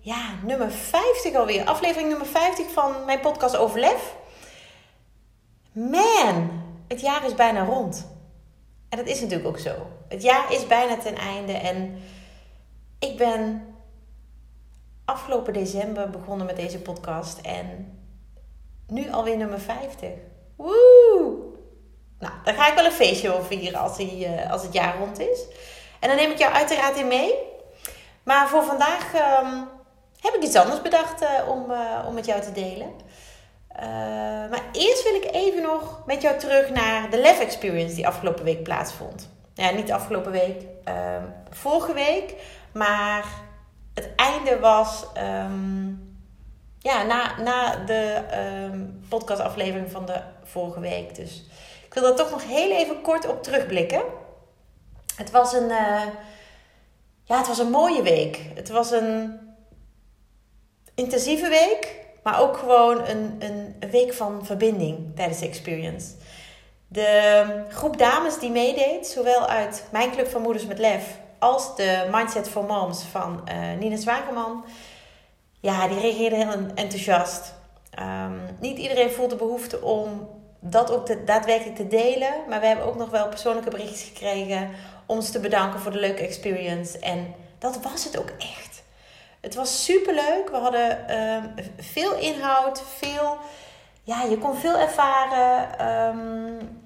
ja, nummer 50 alweer. Aflevering nummer 50 van mijn podcast Overlef. Man, het jaar is bijna rond. En dat is natuurlijk ook zo. Het jaar is bijna ten einde. En ik ben afgelopen december begonnen met deze podcast. En nu alweer nummer 50. Woe! Nou, daar ga ik wel een feestje over vieren als, eh, als het jaar rond is. En dan neem ik jou uiteraard in mee. Maar voor vandaag um, heb ik iets anders bedacht uh, om, uh, om met jou te delen. Uh, maar eerst wil ik even nog met jou terug naar de Lef Experience die afgelopen week plaatsvond. Ja, niet afgelopen week, ehm, vorige week. Maar het einde was um, ja, na, na de um, podcastaflevering van de vorige week. Dus ik wil daar toch nog heel even kort op terugblikken. Het was een ja, het was een mooie week. Het was een intensieve week, maar ook gewoon een, een, week van verbinding tijdens de experience. De groep dames die meedeed, zowel uit mijn club van Moeders met Lef als de Mindset for Moms van uh, Nina Zwageman, ja, die reageerden heel enthousiast. Um, niet iedereen voelt de behoefte om dat ook daadwerkelijk te delen, maar we hebben ook nog wel persoonlijke berichtjes gekregen ons te bedanken voor de leuke experience. En dat was het ook echt. Het was super leuk. We hadden uh, veel inhoud, veel. Ja, je kon veel ervaren. Um,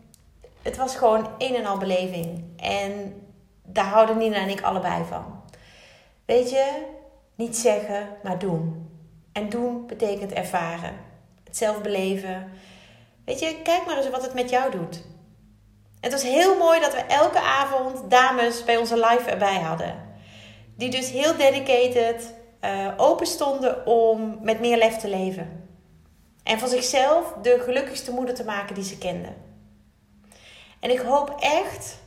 het was gewoon een en al beleving. En daar houden Nina en ik allebei van. Weet je, niet zeggen, maar doen. En doen betekent ervaren. Het zelf beleven. Weet je, kijk maar eens wat het met jou doet. Het was heel mooi dat we elke avond dames bij onze live erbij hadden. Die dus heel dedicated uh, open stonden om met meer lef te leven. En van zichzelf de gelukkigste moeder te maken die ze kenden. En ik hoop echt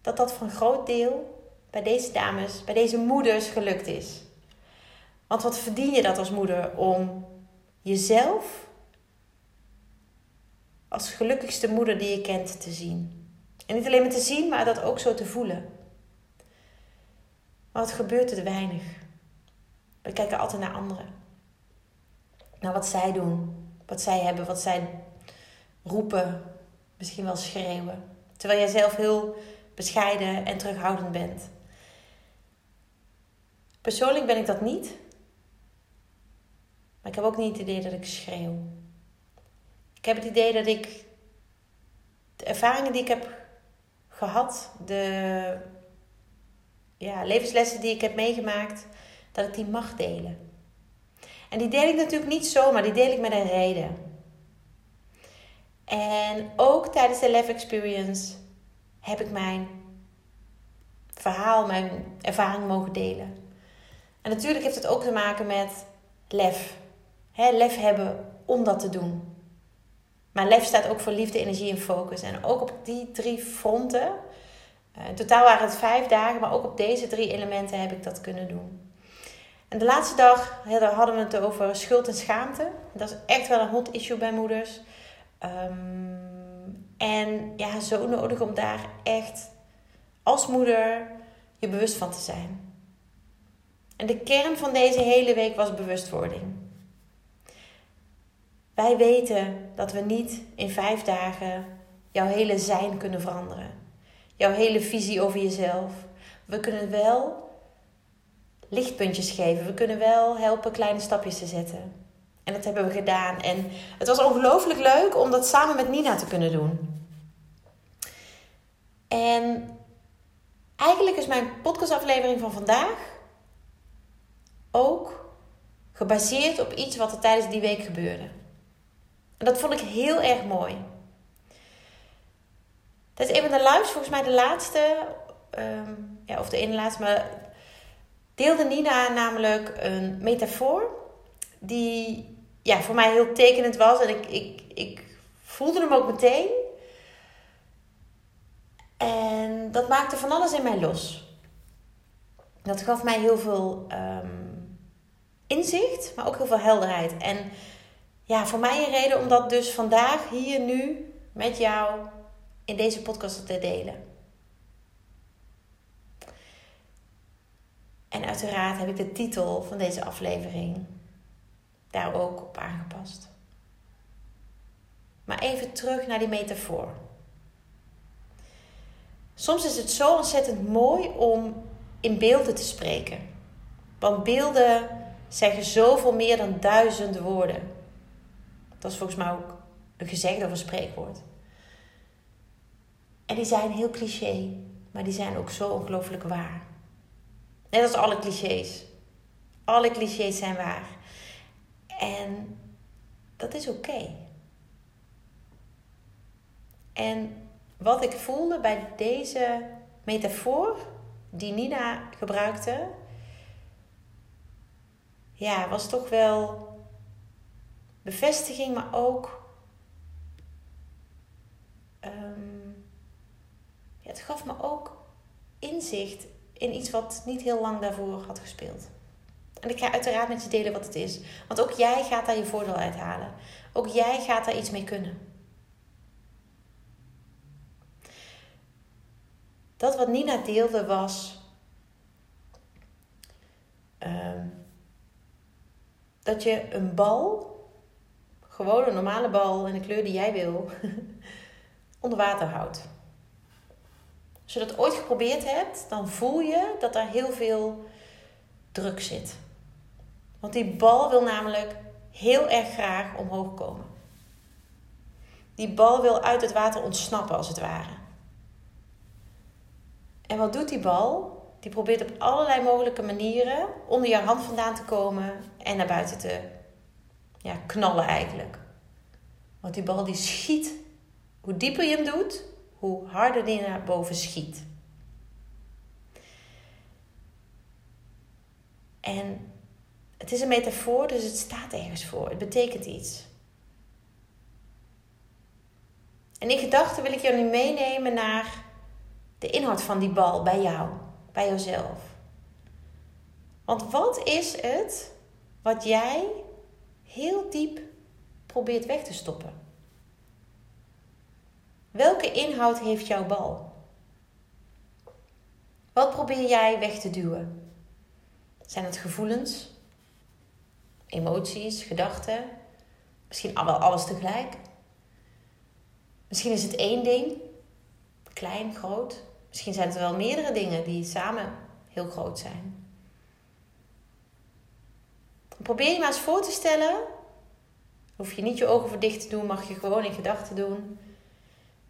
dat dat voor een groot deel bij deze dames, bij deze moeders gelukt is. Want wat verdien je dat als moeder om jezelf als gelukkigste moeder die je kent te zien? En niet alleen maar te zien, maar dat ook zo te voelen. Maar wat gebeurt er weinig? We kijken altijd naar anderen. Naar wat zij doen, wat zij hebben, wat zij roepen, misschien wel schreeuwen. Terwijl jij zelf heel bescheiden en terughoudend bent. Persoonlijk ben ik dat niet. Maar ik heb ook niet het idee dat ik schreeuw. Ik heb het idee dat ik de ervaringen die ik heb gehad, de ja, levenslessen die ik heb meegemaakt, dat ik die mag delen. En die deel ik natuurlijk niet zomaar, die deel ik met een reden. En ook tijdens de Lef Experience heb ik mijn verhaal, mijn ervaring mogen delen. En natuurlijk heeft het ook te maken met lef. He, lef hebben om dat te doen. Maar lef staat ook voor liefde, energie en focus. En ook op die drie fronten. Uh, in totaal waren het vijf dagen, maar ook op deze drie elementen heb ik dat kunnen doen. En de laatste dag hadden we het over schuld en schaamte. Dat is echt wel een hot issue bij moeders. Um, en ja, zo nodig om daar echt als moeder je bewust van te zijn. En de kern van deze hele week was bewustwording. Wij weten dat we niet in vijf dagen jouw hele zijn kunnen veranderen. Jouw hele visie over jezelf. We kunnen wel lichtpuntjes geven. We kunnen wel helpen kleine stapjes te zetten. En dat hebben we gedaan. En het was ongelooflijk leuk om dat samen met Nina te kunnen doen. En eigenlijk is mijn podcastaflevering van vandaag ook gebaseerd op iets wat er tijdens die week gebeurde. En dat vond ik heel erg mooi. Dat is een van de lives, volgens mij de laatste, um, ja, of de ene laatste, maar deelde Nina namelijk een metafoor die ja, voor mij heel tekenend was. En ik, ik, ik voelde hem ook meteen. En dat maakte van alles in mij los. Dat gaf mij heel veel ehm, inzicht, maar ook heel veel helderheid. En ja, voor mij een reden om dat dus vandaag, hier, nu, met jou in deze podcast te delen. En uiteraard heb ik de titel van deze aflevering daar ook op aangepast. Maar even terug naar die metafoor. Soms is het zo ontzettend mooi om in beelden te spreken. Want beelden zeggen zoveel meer dan duizend woorden. Dat is volgens mij ook een gezegde of een spreekwoord. En die zijn heel cliché, maar die zijn ook zo ongelooflijk waar. Net als alle clichés. Alle clichés zijn waar. En dat is oké. En wat ik voelde bij deze metafoor die Nina gebruikte, ja, was toch wel bevestiging, maar ook. Um, ja, het gaf me ook inzicht in iets wat niet heel lang daarvoor had gespeeld. En ik ga uiteraard met je delen wat het is. Want ook jij gaat daar je voordeel uithalen. Ook jij gaat daar iets mee kunnen. Dat wat Nina deelde was. Ehm, dat je een bal, gewoon een normale bal in de kleur die jij wil, onder water houdt. Als je dat ooit geprobeerd hebt, dan voel je dat er heel veel druk zit. Want die bal wil namelijk heel erg graag omhoog komen. Die bal wil uit het water ontsnappen, als het ware. En wat doet die bal? Die probeert op allerlei mogelijke manieren onder je hand vandaan te komen en naar buiten te ja, knallen eigenlijk. Want die bal die schiet, hoe dieper je hem doet, hoe harder die naar boven schiet. En het is een metafoor, dus het staat ergens voor. Het betekent iets. En in gedachten wil ik nu meenemen naar de inhoud van die bal bij jou, bij jezelf. Want wat is het wat jij heel diep probeert weg te stoppen? Welke inhoud heeft jouw bal? Wat probeer jij weg te duwen? Zijn het gevoelens, emoties, gedachten? Misschien wel alles tegelijk? Misschien is het één ding, klein, groot. Misschien zijn het wel meerdere dingen die samen heel groot zijn. Probeer je maar eens voor te stellen. Hoef je niet je ogen voor dicht te doen, mag je gewoon in gedachten doen.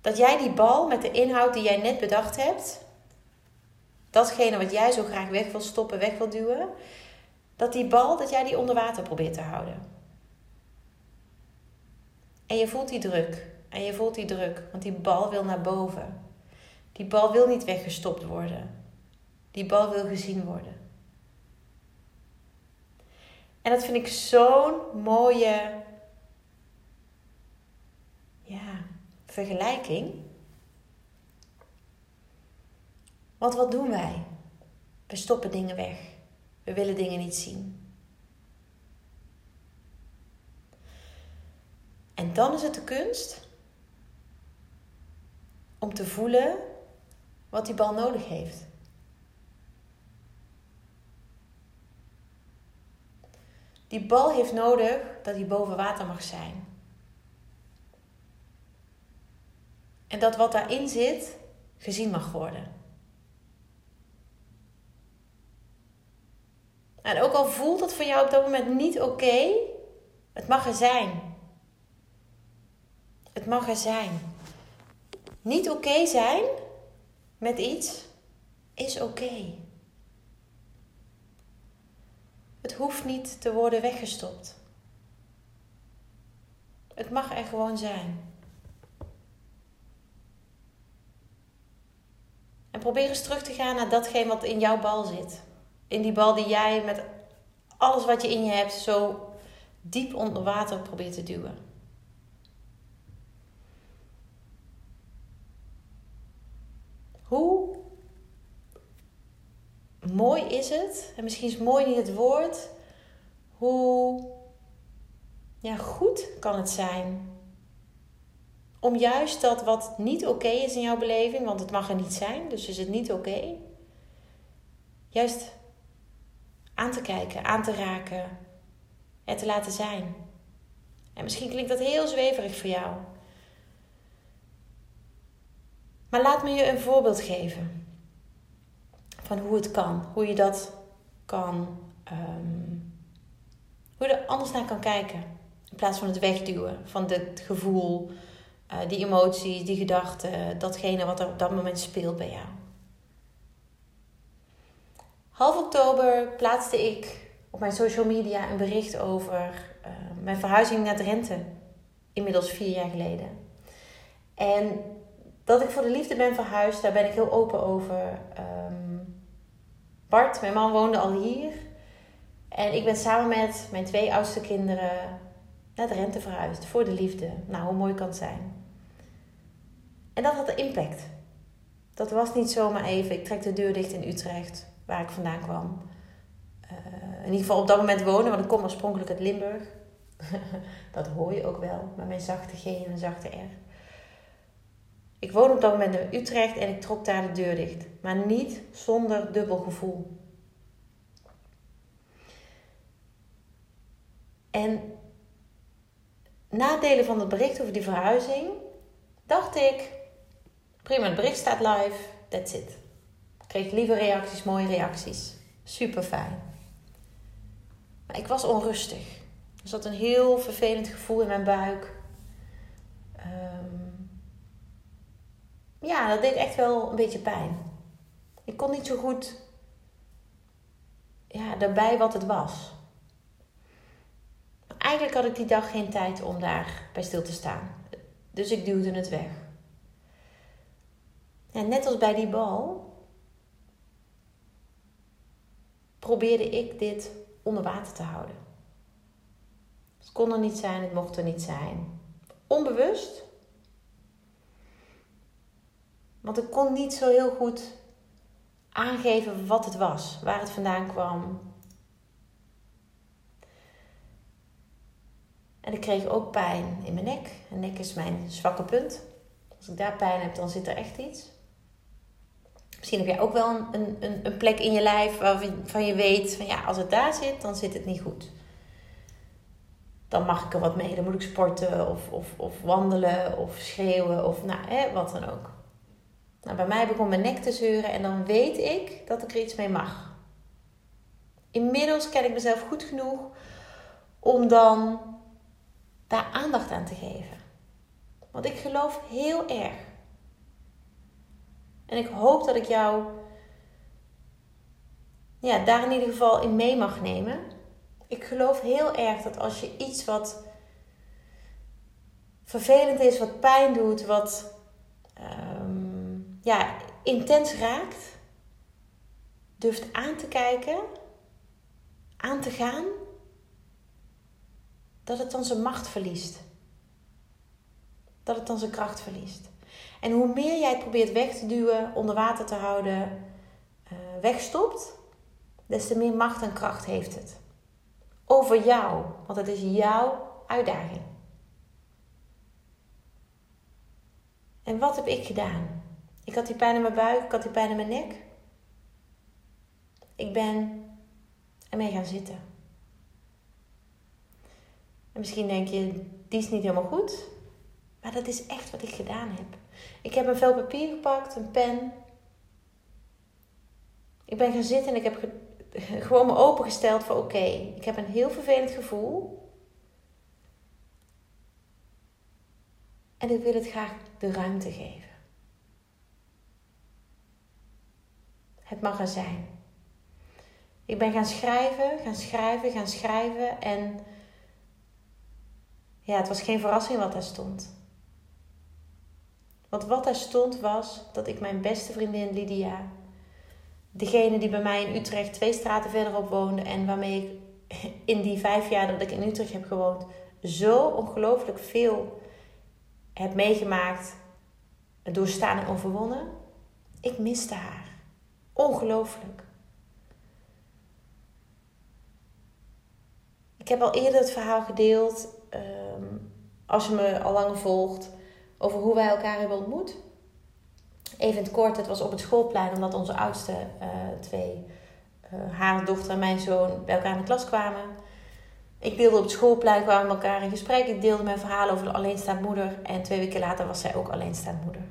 Dat jij die bal met de inhoud die jij net bedacht hebt, datgene wat jij zo graag weg wil stoppen, weg wil duwen, dat die bal, dat jij die onder water probeert te houden. En je voelt die druk. En je voelt die druk, want die bal wil naar boven. Die bal wil niet weggestopt worden. Die bal wil gezien worden. En dat vind ik zo'n mooie ja, vergelijking. Want wat doen wij? We stoppen dingen weg. We willen dingen niet zien. En dan is het de kunst om te voelen wat die bal nodig heeft. Die bal heeft nodig dat hij boven water mag zijn. En dat wat daarin zit gezien mag worden. En ook al voelt het voor jou op dat moment niet oké, het mag er zijn. Het mag er zijn. Niet oké zijn met iets is oké. Het hoeft niet te worden weggestopt. Het mag er gewoon zijn. En probeer eens terug te gaan naar datgene wat in jouw bal zit. in die bal die jij met alles wat je in je hebt zo diep onder water probeert te duwen. Hoe mooi is het, en misschien is mooi niet het woord, hoe ja, goed kan het zijn om juist dat wat niet oké is in jouw beleving, want het mag er niet zijn, dus is het niet oké, juist aan te kijken, aan te raken en te laten zijn. En misschien klinkt dat heel zweverig voor jou. Maar laat me je een voorbeeld geven van hoe het kan, hoe je dat kan, um, hoe je er anders naar kan kijken. In plaats van het wegduwen van het gevoel, uh, die emoties, die gedachten, datgene wat er op dat moment speelt bij jou. Half oktober plaatste ik op mijn social media een bericht over uh, mijn verhuizing naar Drenthe. Inmiddels vier jaar geleden. En dat ik voor de liefde ben verhuisd, daar ben ik heel open over. Um, Bart, mijn man, woonde al hier. En ik ben samen met mijn twee oudste kinderen naar Drenthe verhuisd. Voor de liefde. Nou, hoe mooi kan het zijn. En dat had impact. Dat was niet zomaar even. Ik trek de deur dicht in Utrecht, waar ik vandaan kwam. Uh, in ieder geval op dat moment wonen, want ik kom oorspronkelijk uit Limburg. dat hoor je ook wel, met mijn zachte G en zachte R. Ik woon op dat moment in Utrecht en ik trok daar de deur dicht. Maar niet zonder dubbel gevoel. En nadelen van het bericht over die verhuizing, dacht ik, prima, het bericht staat live, that's it. Ik kreeg lieve reacties, mooie reacties. Super fijn. Maar ik was onrustig. Er zat een heel vervelend gevoel in mijn buik. Um, ja, dat deed echt wel een beetje pijn. Ik kon niet zo goed ja, daarbij wat het was. Eigenlijk had ik die dag geen tijd om daar bij stil te staan. Dus ik duwde het weg. En net als bij die bal probeerde ik dit onder water te houden. Het kon er niet zijn, het mocht er niet zijn. Onbewust. Want ik kon niet zo heel goed aangeven wat het was, waar het vandaan kwam. En ik kreeg ook pijn in mijn nek. En nek is mijn zwakke punt. Als ik daar pijn heb, dan zit er echt iets. Misschien heb jij ook wel een, een, een plek in je lijf waarvan je weet van ja, als het daar zit, dan zit het niet goed. Dan mag ik er wat mee. Dan moet ik sporten of, of, of wandelen of schreeuwen of nou, hè, wat dan ook. Nou, bij mij begon mijn nek te zeuren en dan weet ik dat ik er iets mee mag. Inmiddels ken ik mezelf goed genoeg om dan daar aandacht aan te geven. Want ik geloof heel erg en ik hoop dat ik jou ja, daar in ieder geval in mee mag nemen. Ik geloof heel erg dat als je iets wat vervelend is, wat pijn doet, wat um, ja, intens raakt, durft aan te kijken, aan te gaan, dat het dan zijn macht verliest. Dat het dan zijn kracht verliest. En hoe meer jij het probeert weg te duwen, onder water te houden, uh, wegstopt, des te meer macht en kracht heeft het. Over jou, want het is jouw uitdaging. En wat heb ik gedaan? Ik had die pijn in mijn buik, ik had die pijn in mijn nek. Ik ben ermee gaan zitten. En misschien denk je, die is niet helemaal goed. Maar dat is echt wat ik gedaan heb. Ik heb een vel papier gepakt, een pen. Ik ben gaan zitten en ik heb gewoon me opengesteld voor oké, ik heb een heel vervelend gevoel. En ik wil het graag de ruimte geven. Het mag er zijn. Ik ben gaan schrijven, gaan schrijven, gaan schrijven en ja, het was geen verrassing wat daar stond. Want wat daar stond was dat ik mijn beste vriendin Lydia degene die bij mij in Utrecht twee straten verderop woonde en waarmee ik in die vijf jaar dat ik in Utrecht heb gewoond zo ongelooflijk veel heb meegemaakt, doorstaan en overwonnen. Ik miste haar. Ongelooflijk. Ik heb al eerder het verhaal gedeeld, ehm, als je me al langer volgt, over hoe wij elkaar hebben ontmoet. Even in het kort, het was op het schoolplein, omdat onze oudste uh, twee, uh, haar dochter en mijn zoon, bij elkaar in de klas kwamen. Ik deelde op het schoolplein, kwamen we elkaar in gesprek. Ik deelde mijn verhaal over de alleenstaand moeder. En twee weken later was zij ook alleenstaand moeder.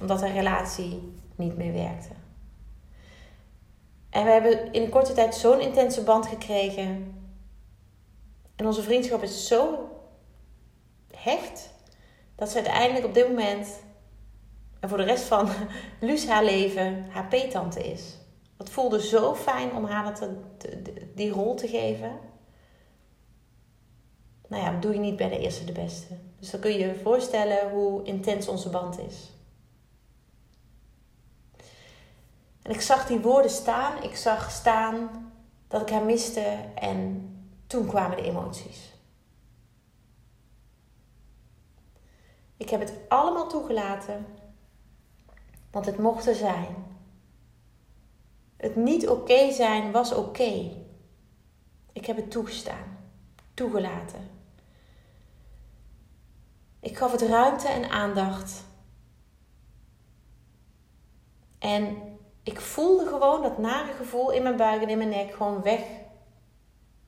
Omdat de relatie niet meer werkte. En we hebben in korte tijd zo'n intense band gekregen. En onze vriendschap is zo hecht. Dat ze uiteindelijk op dit moment. En voor de rest van Luus haar leven haar peetante is. Het voelde zo fijn om haar die rol te geven nou ja, doe je niet bij de eerste de beste. Dus dan kun je je voorstellen hoe intens onze band is. En ik zag die woorden staan. Ik zag staan dat ik haar miste. En toen kwamen de emoties. Ik heb het allemaal toegelaten. Want het mocht er zijn. Het niet oké zijn was oké. Ik heb het toegestaan. Toegelaten. Ik gaf het ruimte en aandacht. En ik voelde gewoon dat nare gevoel in mijn buik en in mijn nek gewoon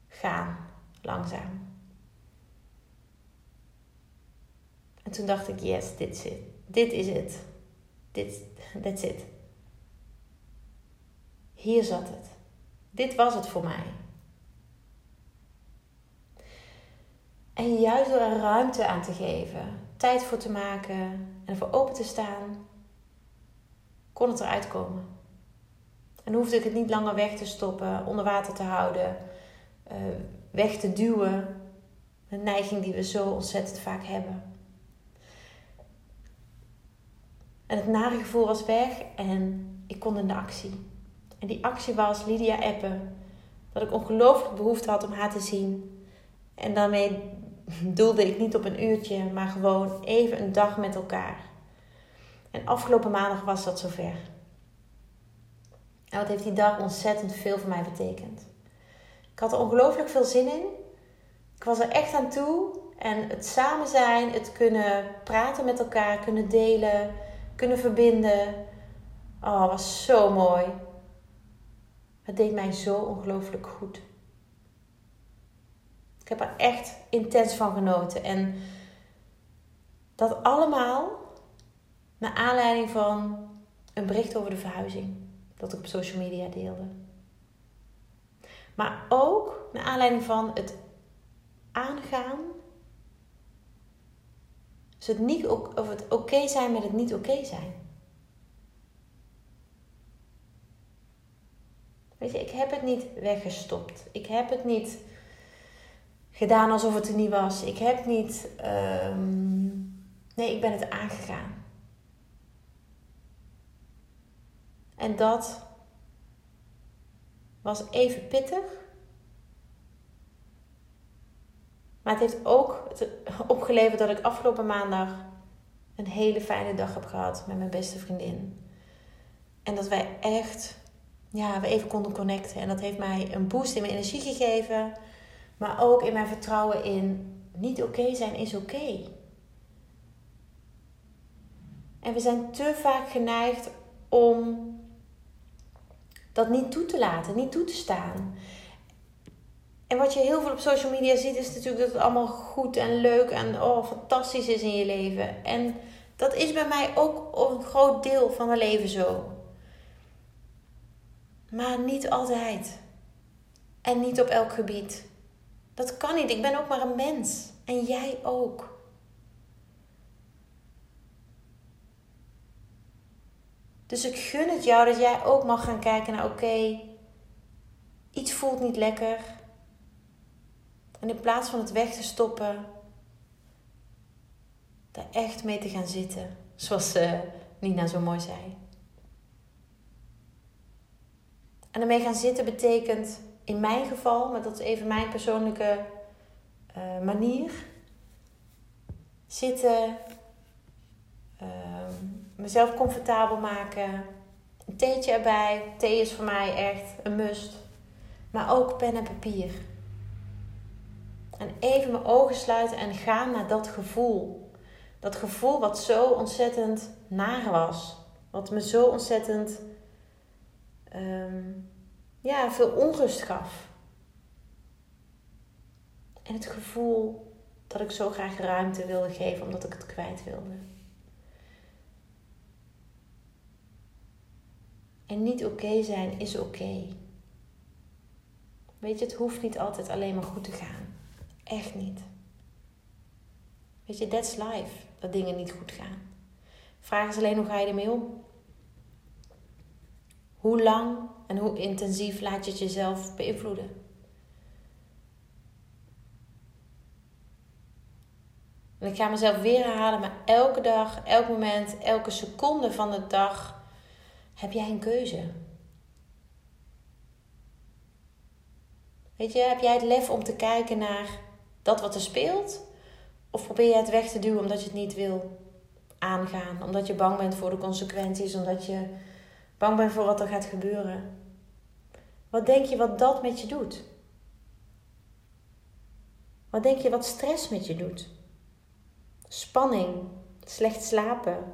weggaan. Langzaam. En toen dacht ik, yes, dit is het. Dit is het. Dit, that's it. Hier zat het. Dit was het voor mij. En juist door er ruimte aan te geven, tijd voor te maken en ervoor open te staan, kon het eruit komen. En hoefde ik het niet langer weg te stoppen, onder water te houden, eh, weg te duwen. Een neiging die we zo ontzettend vaak hebben. En het nare gevoel was weg en ik kon in de actie. En die actie was Lydia appen. Dat ik ongelooflijk behoefte had om haar te zien. En daarmee doelde ik niet op een uurtje, maar gewoon even een dag met elkaar. En afgelopen maandag was dat zover. En wat heeft die dag ontzettend veel voor mij betekend. Ik had er ongelooflijk veel zin in. Ik was er echt aan toe. En het samen zijn, het kunnen praten met elkaar, kunnen delen, kunnen verbinden. Oh, was zo mooi. Het deed mij zo ongelooflijk goed. Ik heb er echt intens van genoten. En dat allemaal naar aanleiding van een bericht over de verhuizing. Dat ik op social media deelde. Maar ook naar aanleiding van het aangaan. Het, niet, of het oké zijn met het niet oké zijn. Weet je, ik heb het niet weggestopt. Ik heb het niet gedaan alsof het er niet was. Ik heb niet. Ehm, nee, ik ben het aangegaan. En dat was even pittig. Maar het heeft ook opgeleverd dat ik afgelopen maandag een hele fijne dag heb gehad met mijn beste vriendin. En dat wij echt, ja, we even konden connecten. En dat heeft mij een boost in mijn energie gegeven. Maar ook in mijn vertrouwen in niet oké zijn is oké. En we zijn te vaak geneigd om dat niet toe te laten, niet toe te staan. En wat je heel veel op social media ziet, is natuurlijk dat het allemaal goed en leuk en oh, fantastisch is in je leven. En dat is bij mij ook een groot deel van mijn leven zo. Maar niet altijd. En niet op elk gebied. Dat kan niet. Ik ben ook maar een mens. En jij ook. Dus ik gun het jou dat jij ook mag gaan kijken naar: oké, iets voelt niet lekker. En in plaats van het weg te stoppen, daar echt mee te gaan zitten. Zoals uh, Nina zo mooi zei. En ermee gaan zitten betekent in mijn geval, maar dat is even mijn persoonlijke uh, manier. Zitten, uh, mezelf comfortabel maken, een theetje erbij. Thee is voor mij echt een must. Maar ook pen en papier. En even mijn ogen sluiten en gaan naar dat gevoel. Dat gevoel wat zo ontzettend naar was. Wat me zo ontzettend um, ja, veel onrust gaf. En het gevoel dat ik zo graag ruimte wilde geven omdat ik het kwijt wilde. En niet oké zijn is oké. Weet je, het hoeft niet altijd alleen maar goed te gaan. Echt niet. Weet je, that's life. Dat dingen niet goed gaan. Vraag is alleen hoe ga je ermee om? Hoe lang en hoe intensief laat je het jezelf beïnvloeden? En ik ga mezelf weer herhalen, maar elke dag, elk moment, elke seconde van de dag heb jij een keuze. Weet je, heb jij het lef om te kijken naar dat wat er speelt? Of probeer je het weg te duwen omdat je het niet wil aangaan? Omdat je bang bent voor de consequenties, omdat je bang bent voor wat er gaat gebeuren? Wat denk je wat dat met je doet? Wat denk je wat stress met je doet? Spanning, slecht slapen,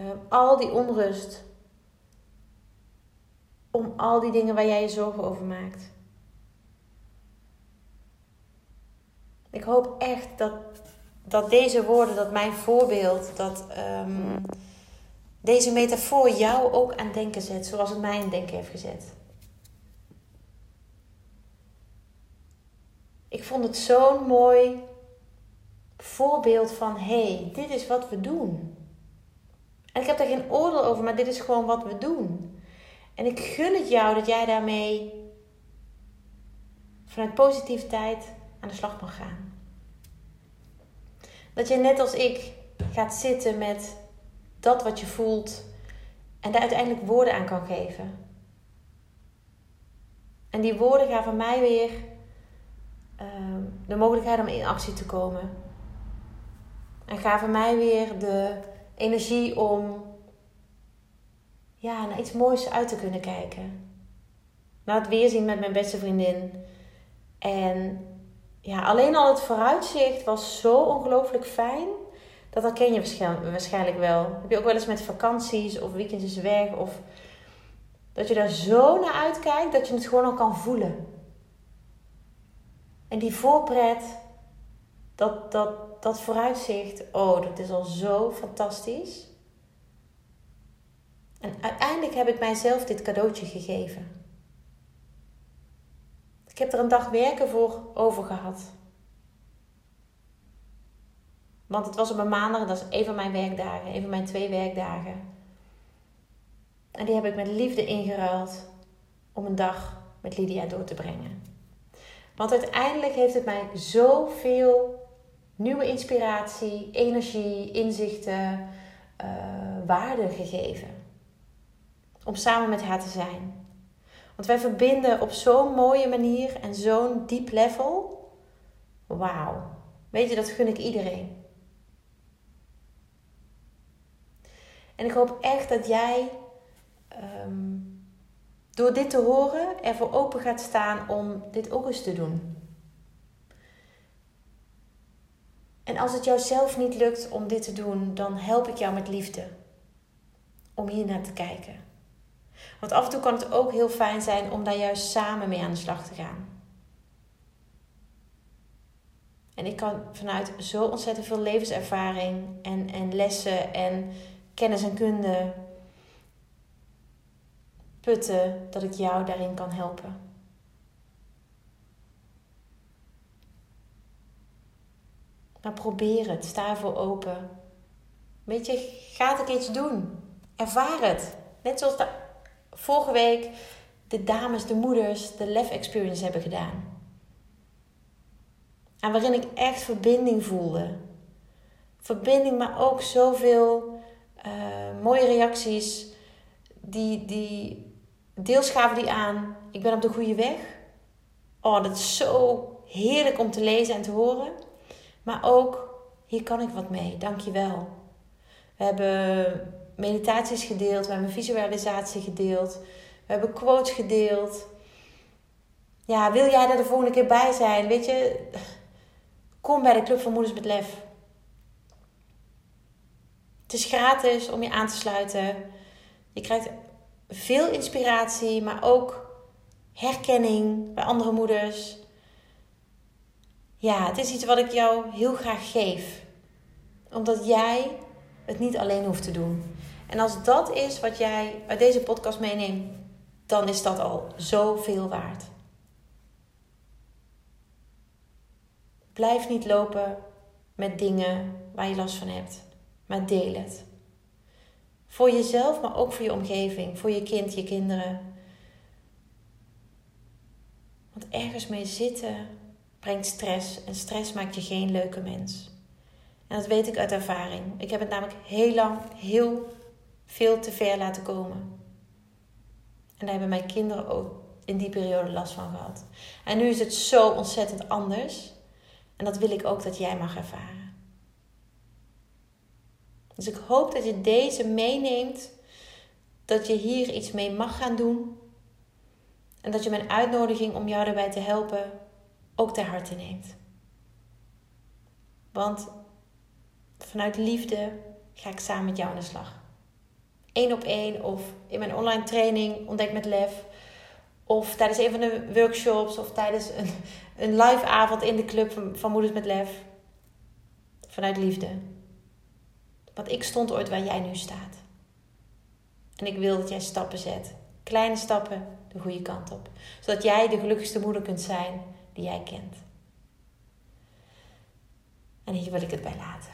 uh, al die onrust. Om al die dingen waar jij je zorgen over maakt. Ik hoop echt dat, dat deze woorden, dat mijn voorbeeld, dat um, deze metafoor jou ook aan denken zet, zoals het mij aan denken heeft gezet. Ik vond het zo'n mooi voorbeeld van: hé, hey, dit is wat we doen. En ik heb daar geen oordeel over, maar dit is gewoon wat we doen. En ik gun het jou dat jij daarmee vanuit positiviteit aan de slag mag gaan. Dat je net als ik gaat zitten met dat wat je voelt en daar uiteindelijk woorden aan kan geven. En die woorden gaan van mij weer uh, de mogelijkheid om in actie te komen. En gaven mij weer de energie om ja, naar iets moois uit te kunnen kijken. Naar het weerzien met mijn beste vriendin. En ja, alleen al het vooruitzicht was zo ongelooflijk fijn. Dat herken je waarschijnlijk wel. Heb je ook wel eens met vakanties of weekendjes weg. Of dat je daar zo naar uitkijkt dat je het gewoon al kan voelen. En die voorpret, dat, dat, dat vooruitzicht, oh, dat is al zo fantastisch. En uiteindelijk heb ik mijzelf dit cadeautje gegeven. Ik heb er een dag werken voor over gehad. Want het was op een maandag, dat is een van mijn werkdagen, een van mijn twee werkdagen. En die heb ik met liefde ingeruild om een dag met Lydia door te brengen. Want uiteindelijk heeft het mij zoveel nieuwe inspiratie, energie, inzichten, uh, waarde gegeven. Om samen met haar te zijn. Want wij verbinden op zo'n mooie manier en zo'n diep level. Wauw. Weet je, dat gun ik iedereen. En ik hoop echt dat jij ehm, door dit te horen ervoor open gaat staan om dit ook eens te doen. En als het jou zelf niet lukt om dit te doen, dan help ik jou met liefde om hier naar te kijken. Want af en toe kan het ook heel fijn zijn om daar juist samen mee aan de slag te gaan. En ik kan vanuit zo ontzettend veel levenservaring en, en lessen en kennis en kunde putten dat ik jou daarin kan helpen. Maar probeer het, sta ervoor open. Weet je, ga het keertje doen. Ervaar het. Net zoals de vorige week de dames, de moeders, de Lef Experience hebben gedaan. En waarin ik echt verbinding voelde. Verbinding, maar ook zoveel uh, mooie reacties die, die deels gaven die aan, ik ben op de goede weg. Oh, dat is zo heerlijk om te lezen en te horen. Maar ook, hier kan ik wat mee, dankjewel. We hebben meditaties gedeeld, we hebben visualisatie gedeeld, we hebben quotes gedeeld. Ja, wil jij er de volgende keer bij zijn? Weet je, kom bij de Club van Moeders met Lef. Het is gratis om je aan te sluiten. Je krijgt veel inspiratie, maar ook herkenning bij andere moeders. Ja, het is iets wat ik jou heel graag geef. Omdat jij het niet alleen hoeft te doen. En als dat is wat jij uit deze podcast meeneemt, dan is dat al zoveel waard. Blijf niet lopen met dingen waar je last van hebt, maar deel het. Voor jezelf, maar ook voor je omgeving, voor je kind, je kinderen. Want ergens mee zitten brengt stress en stress maakt je geen leuke mens. En dat weet ik uit ervaring. Ik heb het namelijk heel lang, heel veel te ver laten komen. En daar hebben mijn kinderen ook in die periode last van gehad. En nu is het zo ontzettend anders. En dat wil ik ook dat jij mag ervaren. Dus ik hoop dat je deze meeneemt. Dat je hier iets mee mag gaan doen. En dat je mijn uitnodiging om jou daarbij te helpen ook ter harte neemt. Want vanuit liefde ga ik samen met jou aan de slag. Eén op één of in mijn online training Ontdek met Lef. Of tijdens een van de workshops of tijdens een, een live avond in de club van, van Moeders met Lef. Vanuit liefde. Want ik stond ooit waar jij nu staat. En ik wil dat jij stappen zet. Kleine stappen de goede kant op. Zodat jij de gelukkigste moeder kunt zijn die jij kent. En hier wil ik het bij laten.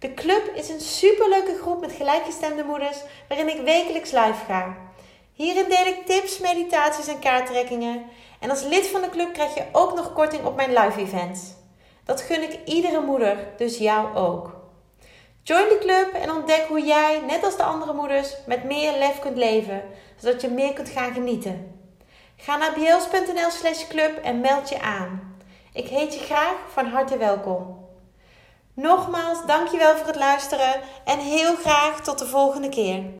De club is een superleuke groep met gelijkgestemde moeders waarin ik wekelijks live ga. Hierin deel ik tips, meditaties en kaarttrekkingen. En als lid van de club krijg je ook nog korting op mijn live events. Dat gun ik iedere moeder, dus jou ook. Join de club en ontdek hoe jij, net als de andere moeders, met meer lef kunt leven, zodat je meer kunt gaan genieten. Ga naar bjels.nl slash club en meld je aan. Ik heet je graag van harte welkom. Nogmaals, dankjewel voor het luisteren en heel graag tot de volgende keer.